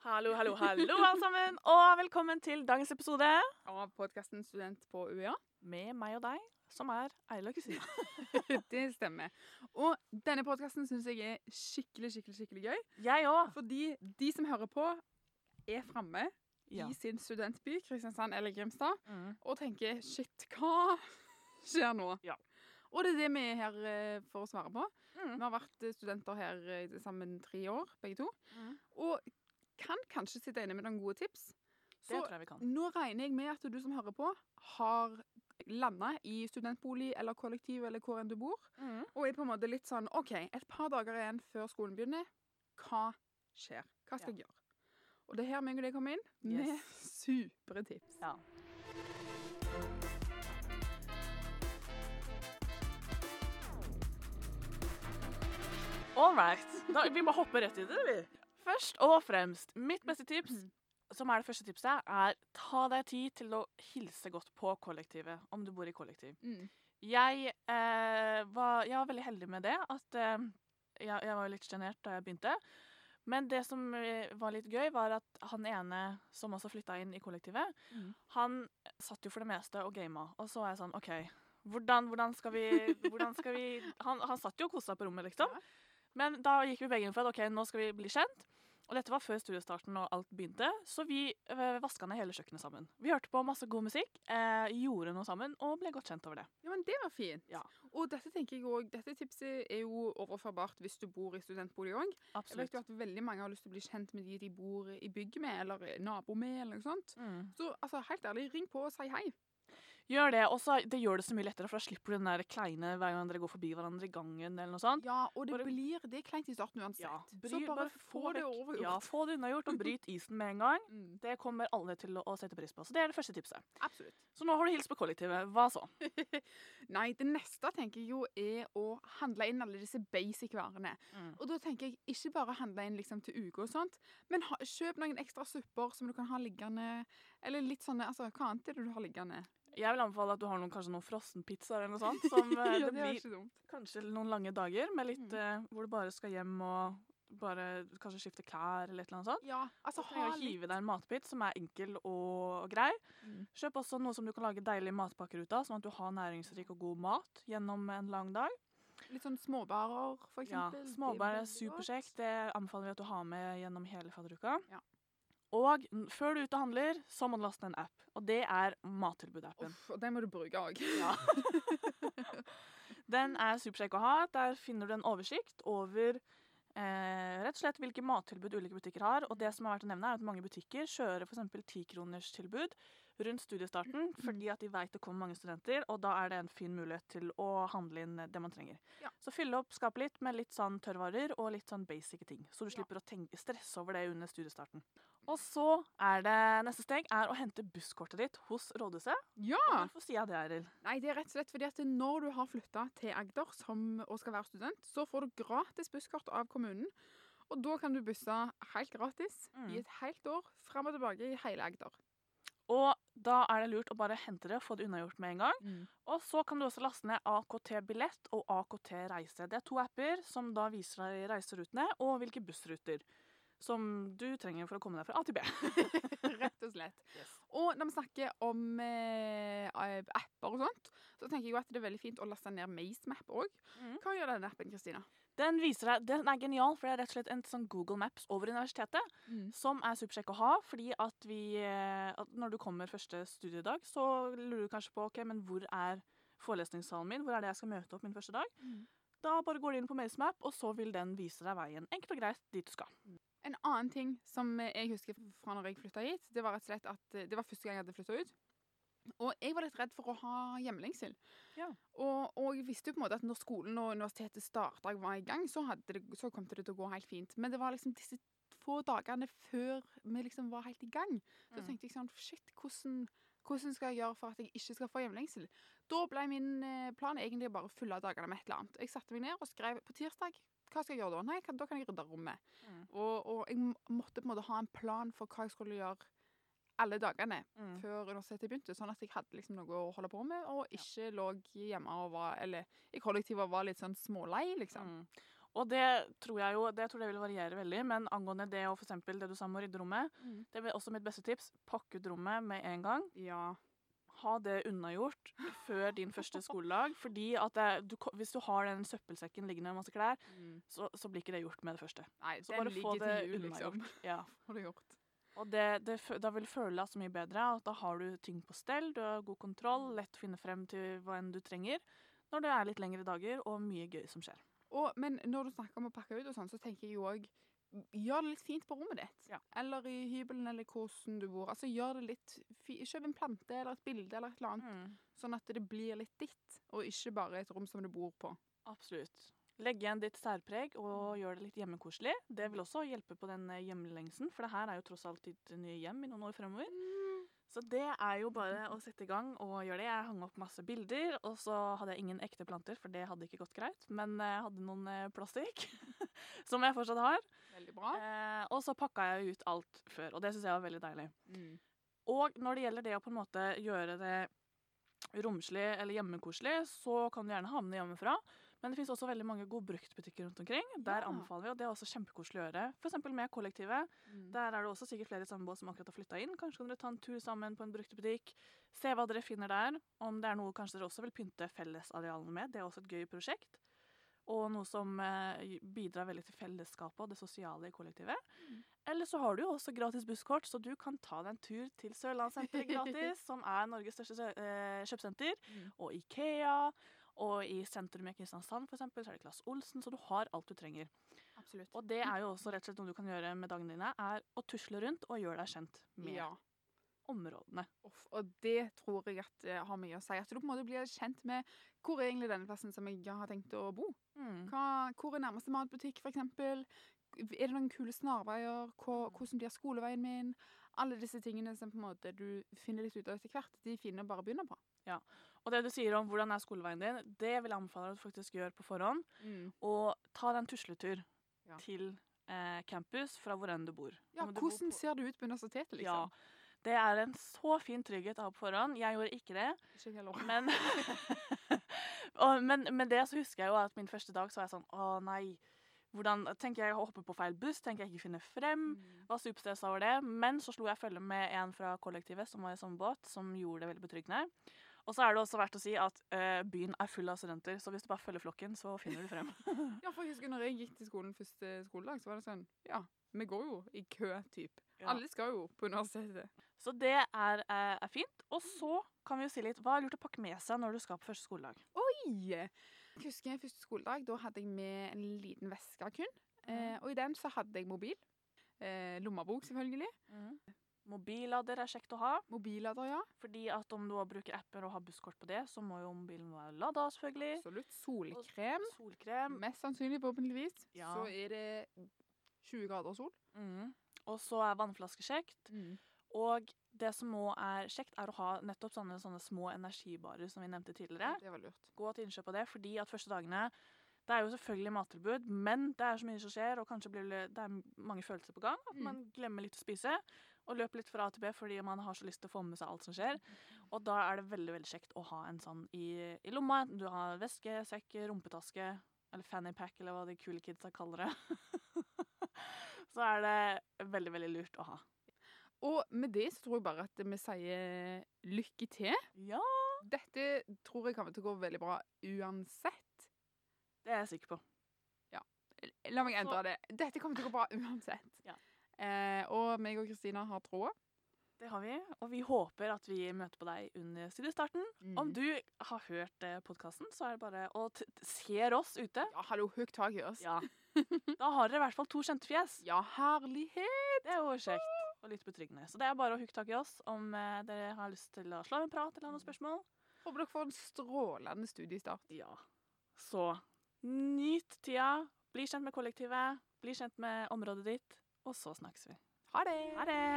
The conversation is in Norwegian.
Hallo, hallo, hallo, alle sammen, og velkommen til dagens episode Av podkasten Student på UiA. med meg og deg, som er Eila Sina. det stemmer. Og denne podkasten syns jeg er skikkelig, skikkelig, skikkelig gøy. Jeg òg. Fordi de som hører på, er framme Ja. i sin studentby, Kristiansand eller Grimstad, Mm. og tenker shit, hva skjer nå? Ja. Og det er det vi er her eh, for å svare på. Mm. Vi har vært studenter her eh, sammen tre år, begge to. Mm. Og kan kanskje sitte inne med noen gode tips. Det tror jeg vi kan. nå regner jeg med at du som hører på, har landa i studentbolig eller kollektiv eller hvor enn du bor, Mm. og er på en måte litt sånn OK, et par dager igjen før skolen begynner. Hva skjer? Hva skal jeg gjøre? Og det er her meg og deg kommer inn med Yes. supre tips. Ja. All right. Da, vi må hoppe rett i det, vi. Først og fremst, mitt beste tips, Mhm. som er det første tipset, er ta deg tid til å hilse godt på kollektivet, om du bor i kollektiv. Mm. Jeg, eh, var, jeg var veldig heldig med det. At eh, jeg, jeg var litt sjenert da jeg begynte. Men det som eh, var litt gøy, var at han ene som også flytta inn i kollektivet, Mm. han satt jo for det meste og gama. Og så var jeg sånn OK, hvordan, hvordan skal vi, hvordan skal vi han, han satt jo og kosa på rommet, liksom. Ja. Men da gikk vi begge inn for at OK, nå skal vi bli kjent. Og dette var før studiestarten og alt begynte, så vi uh, vaska ned hele kjøkkenet sammen. Vi hørte på masse god musikk, eh, gjorde noe sammen og ble godt kjent over det. Ja, men det var fint. Ja. Og dette tenker jeg også, dette tipset er jo overførbart hvis du bor i studentbolig òg. Jeg vet jo at veldig mange har lyst til å bli kjent med de de bor i bygg med, eller nabo med, eller noe sånt. Mm. Så altså, helt ærlig, ring på og si hei. Gjør det, og det gjør det så mye lettere, for da slipper du den der kleine hver gang dere går forbi hverandre i gangen eller noe sånt. Ja, og det Bare- blir Det er kleint i starten uansett. Ja, så bare, bare, få det overgjort. Ja, få det unnagjort, og bryt isen med en gang. Mm, Det kommer alle til å, å sette pris på. Så det er det første tipset. absolutt. Så nå har du hilst på kollektivet. Hva så? Nei, det neste tenker jeg jo er å handle inn alle disse basic varene. Mm. Og da tenker jeg ikke bare handle inn liksom til uke og sånt, men ha, kjøp noen ekstra supper som du kan ha liggende, eller litt sånne Altså, hva annet er det du har liggende? Jeg vil anbefale at du har noen, kanskje noen frossenpizzaer eller noe sånt. Som eh, ja, det det blir kanskje noen lange dager med litt Mm. uh, hvor du bare skal hjem og bare kanskje skifte klær eller et eller annet sånt. Ja, altså Så ha litt hive deg en matbit som er enkel og grei. Mm. Kjøp også noe som du kan lage deilige matpakker ut av, sånn at du har næringsrik og god mat gjennom en lang dag. Litt sånn småbærer, for eksempel. Ja, Småbær er superkjekt. Det anbefaler vi at du har med gjennom hele fadderuka. Ja. Og før du er ute og handler, så må du laste ned en app. Og det er Mattilbud-appen. Og den må du bruke òg. Ja. Den er superkjekk å ha. Der finner du en oversikt over eh, rett og slett hvilke mattilbud ulike butikker har. Og det som er verdt å nevne er at mange butikker kjører f.eks. tikronerstilbud rundt studiestarten fordi at de vet det kommer mange studenter, og da er det en fin mulighet til å handle inn det man trenger. Ja. Så fylle opp skapet litt med litt sånn tørrvarer og litt sånn basic ting, så du Ja. slipper å tenke, stresse over det under studiestarten. Og så er det neste steg er å hente busskortet ditt hos rådhuset. Ja! Hvorfor sier jeg det, Eril? Nei, det er rett og slett fordi at når du har flytta til Agder som, og skal være student, så får du gratis busskort av kommunen. Og da kan du busse helt gratis Mm. i et helt år fram og tilbake i hele Agder. Og da er det lurt å bare hente det, få det unnagjort med en gang. Og så kan du også laste ned AKT Billett og AKT Reise. Det er to apper som da viser deg reiserutene og hvilke bussruter som du trenger for å komme deg fra A til B. Rett og slett. Og når vi snakker om eh, apper og sånt, så tenker jeg jo at det er veldig fint å laste ned MaceMap òg. Mm. Hva gjør denne appen, Kristina? Den viser deg, den er genial, for det er rett og slett en sånn Google Maps over universitetet. Som er superkjekk å ha, fordi at vi eh, at Når du kommer første studiedag, så lurer du kanskje på ok, men hvor er forelesningssalen min? Hvor er det jeg skal møte opp min første dag? Mm. Da bare går du inn på MaceMap, og så vil den vise deg veien enkelt og greit dit du skal. En annen ting som jeg husker fra når jeg flytta hit, det var rett og slett at eh, det var første gang jeg hadde flytta ut. Og jeg var litt redd for å ha hjemlengsel. Ja. Og, og jeg visste jo på en måte at når skolen og universitetet starta var i gang, så, det, så kom det til å gå helt fint. Men det var liksom disse få dagene før vi liksom var helt i gang. Så Mm. tenkte jeg sånn Shit, hvordan, hvordan skal jeg gjøre for at jeg ikke skal få hjemlengsel? Da ble min eh, plan egentlig bare å fylle dagene med et eller annet. Jeg satte meg ned og skrev på tirsdag. Hva skal jeg gjøre da? Nei, kan, da kan jeg rydde rommet. Mm. Og, og jeg måtte på en måte ha en plan for hva jeg skulle gjøre alle dagene Mm. før universitetet begynte, sånn at jeg hadde liksom noe å holde på med, og ikke lå hjemme og var Eller i kollektivet og var litt sånn smålei, liksom. Mm. Og det tror jeg jo det tror jeg vil variere veldig, men angående det og for det du sa om å rydde rommet, Mm. det er også mitt beste tips. Pakk ut rommet med en gang. Ja. Ha det unnagjort før din første skoledag. fordi at det, du, hvis du har den søppelsekken liggende med masse klær, Mm. så, så blir ikke det gjort med det første. Nei, Så bare få det jul, liksom. unnagjort. Ja. Har du gjort. Og det, det, da vil føles så mye bedre. At da har du ting på stell, du har god kontroll, lett å finne frem til hva enn du trenger. Når det er litt lengre dager og mye gøy som skjer. Og, men når du snakker om å pakke ut og sånn, så tenker jeg jo òg Gjør det litt fint på rommet ditt. Ja. Eller i hybelen, eller hvordan du bor. Altså, gjør det litt Kjøp en plante eller et bilde eller et eller annet, Mm. sånn at det blir litt ditt, og ikke bare et rom som du bor på. Absolutt. Legg igjen ditt særpreg og gjør det litt hjemmekoselig. Det vil også hjelpe på den eh, hjemlengsen, for det her er jo tross alt ditt nye hjem i noen år fremover. Så det er jo bare å sette i gang og gjøre det. Jeg hang opp masse bilder, og så hadde jeg ingen ekte planter, for det hadde ikke gått greit. Men jeg hadde noen eh, plastikk, som jeg fortsatt har. Veldig bra. Eh, og så pakka jeg ut alt før, og det syns jeg var veldig deilig. Mm. Og når det gjelder det å på en måte gjøre det romslig eller hjemmekoselig, så kan du gjerne ha med det hjemmefra. Men det finnes også veldig mange gode bruktbutikker rundt omkring. Der Ja. anbefaler vi, og det er også kjempekoselig å gjøre. F.eks. med kollektivet. Mm. Der er det også sikkert flere båt som akkurat har flytta inn. Kanskje kan dere ta en tur sammen på en bruktbutikk. Se hva dere finner der. Om det er noe kanskje dere også vil pynte fellesarealene med. Det er også et gøy prosjekt. Og noe som eh, bidrar veldig til fellesskapet og det sosiale i kollektivet. Mm. Eller så har du jo også gratis busskort, så du kan ta deg en tur til Sørlandssenteret gratis, som er Norges største eh, kjøpesenter, Mm. og Ikea. Og i sentrum i Kristiansand for eksempel, så er det Klass Olsen, så du har alt du trenger. Absolutt. Og det er jo også rett og slett noe du kan gjøre med dagene dine, er å tusle rundt og gjøre deg kjent med Ja. områdene. Off, og det tror jeg at det har mye å si. At du på en måte blir kjent med hvor er egentlig denne plassen som jeg har tenkt å bo. Mm. Hva, hvor er nærmeste matbutikk, f.eks.? Er det noen kule snarveier? Hvordan blir skoleveien min? Alle disse tingene som på en måte du finner litt ut av etter hvert, de finner bare å begynne på. Og det du sier om hvordan er skoleveien din, det vil jeg anbefale at du faktisk gjør på forhånd. Mm. Og ta deg en tusletur Ja. til eh, campus fra hvor enn du bor. Ja, du bor hvordan på- ser det ut på universitetet, Ja, liksom? det er en så fin trygghet å ha på forhånd. Jeg gjorde ikke det, Ikke heller. men og, men, men det så husker jeg jo at min første dag så var jeg sånn Å nei. Hvordan, tenker jeg å hoppe på feil buss? Tenker jeg ikke finne frem? Mm. Var superstressa over det. Men så slo jeg følge med en fra kollektivet som var i samme båt, som gjorde det veldig betryggende. Og så er det også verdt å si at eh, byen er full av studenter, så hvis du bare følger flokken, så finner du frem. Ja, for jeg husker når jeg gikk til skolen første skoledag, så var det sånn Ja, vi går jo i kø, typ. Ja. Alle skal jo på universitetet. Så det er, eh, er fint. Og så kan vi jo si litt Hva er lurt å pakke med seg når du skal på første skoledag? Oi! Jeg husker første skoledag, da hadde jeg med en liten veske kun. Eh, og i den så hadde jeg mobil. Eh, lommebok, selvfølgelig. Mobillader er kjekt å ha. Mobillader, ja. Fordi at om du bruker apper og har busskort på det, så må jo mobilen være lada, selvfølgelig. Absolutt. Solkrem. Solkrem. Mest sannsynlig, forhåpentligvis. Ja. Så er det 20 grader sol. Mm. Og så er vannflaske kjekt. Og det som òg er kjekt, er å ha nettopp sånne, sånne små energibarer som vi nevnte tidligere. Det var lurt. Gå til innkjøp av det, fordi at første dagene Det er jo selvfølgelig mattilbud, men det er så mye som skjer, og kanskje blir det, det er mange følelser på gang. At Mm. man glemmer litt å spise. Og løper litt fra A til B fordi man har så lyst til å få med seg alt som skjer. Og da er det veldig veldig kjekt å ha en sånn i, i lomma. Du har veske, sekk, rumpetaske eller fanny pack, eller hva de kule kidsa kaller det. så er det veldig, veldig lurt å ha. Og med det så tror jeg bare at vi sier lykke til. Ja, Dette tror jeg kommer til å gå veldig bra uansett. det er jeg sikker på. La meg Så- endre det. Dette kommer til å gå bra uansett. Ja. Eh, og meg og Kristina har tråd. Det har vi, og vi håper at vi møter på deg under studiestarten. Mm. Om du har hørt eh, podkasten, så er det bare å ser oss ute. Ja, hallo, høyt tak i oss. Ja. Da har dere i hvert fall to kjente fjes. Ja, herlighet! Det er jo kjekt og litt betryggende. Så det er bare å hooke tak i oss om eh, dere har lyst til å slå en prat eller ha noen spørsmål. Håper dere får en strålende studiestart. Ja. Så nyt tida. Bli kjent med kollektivet. Bli kjent med området ditt. Og så snakkes vi. Ha det! Ha det!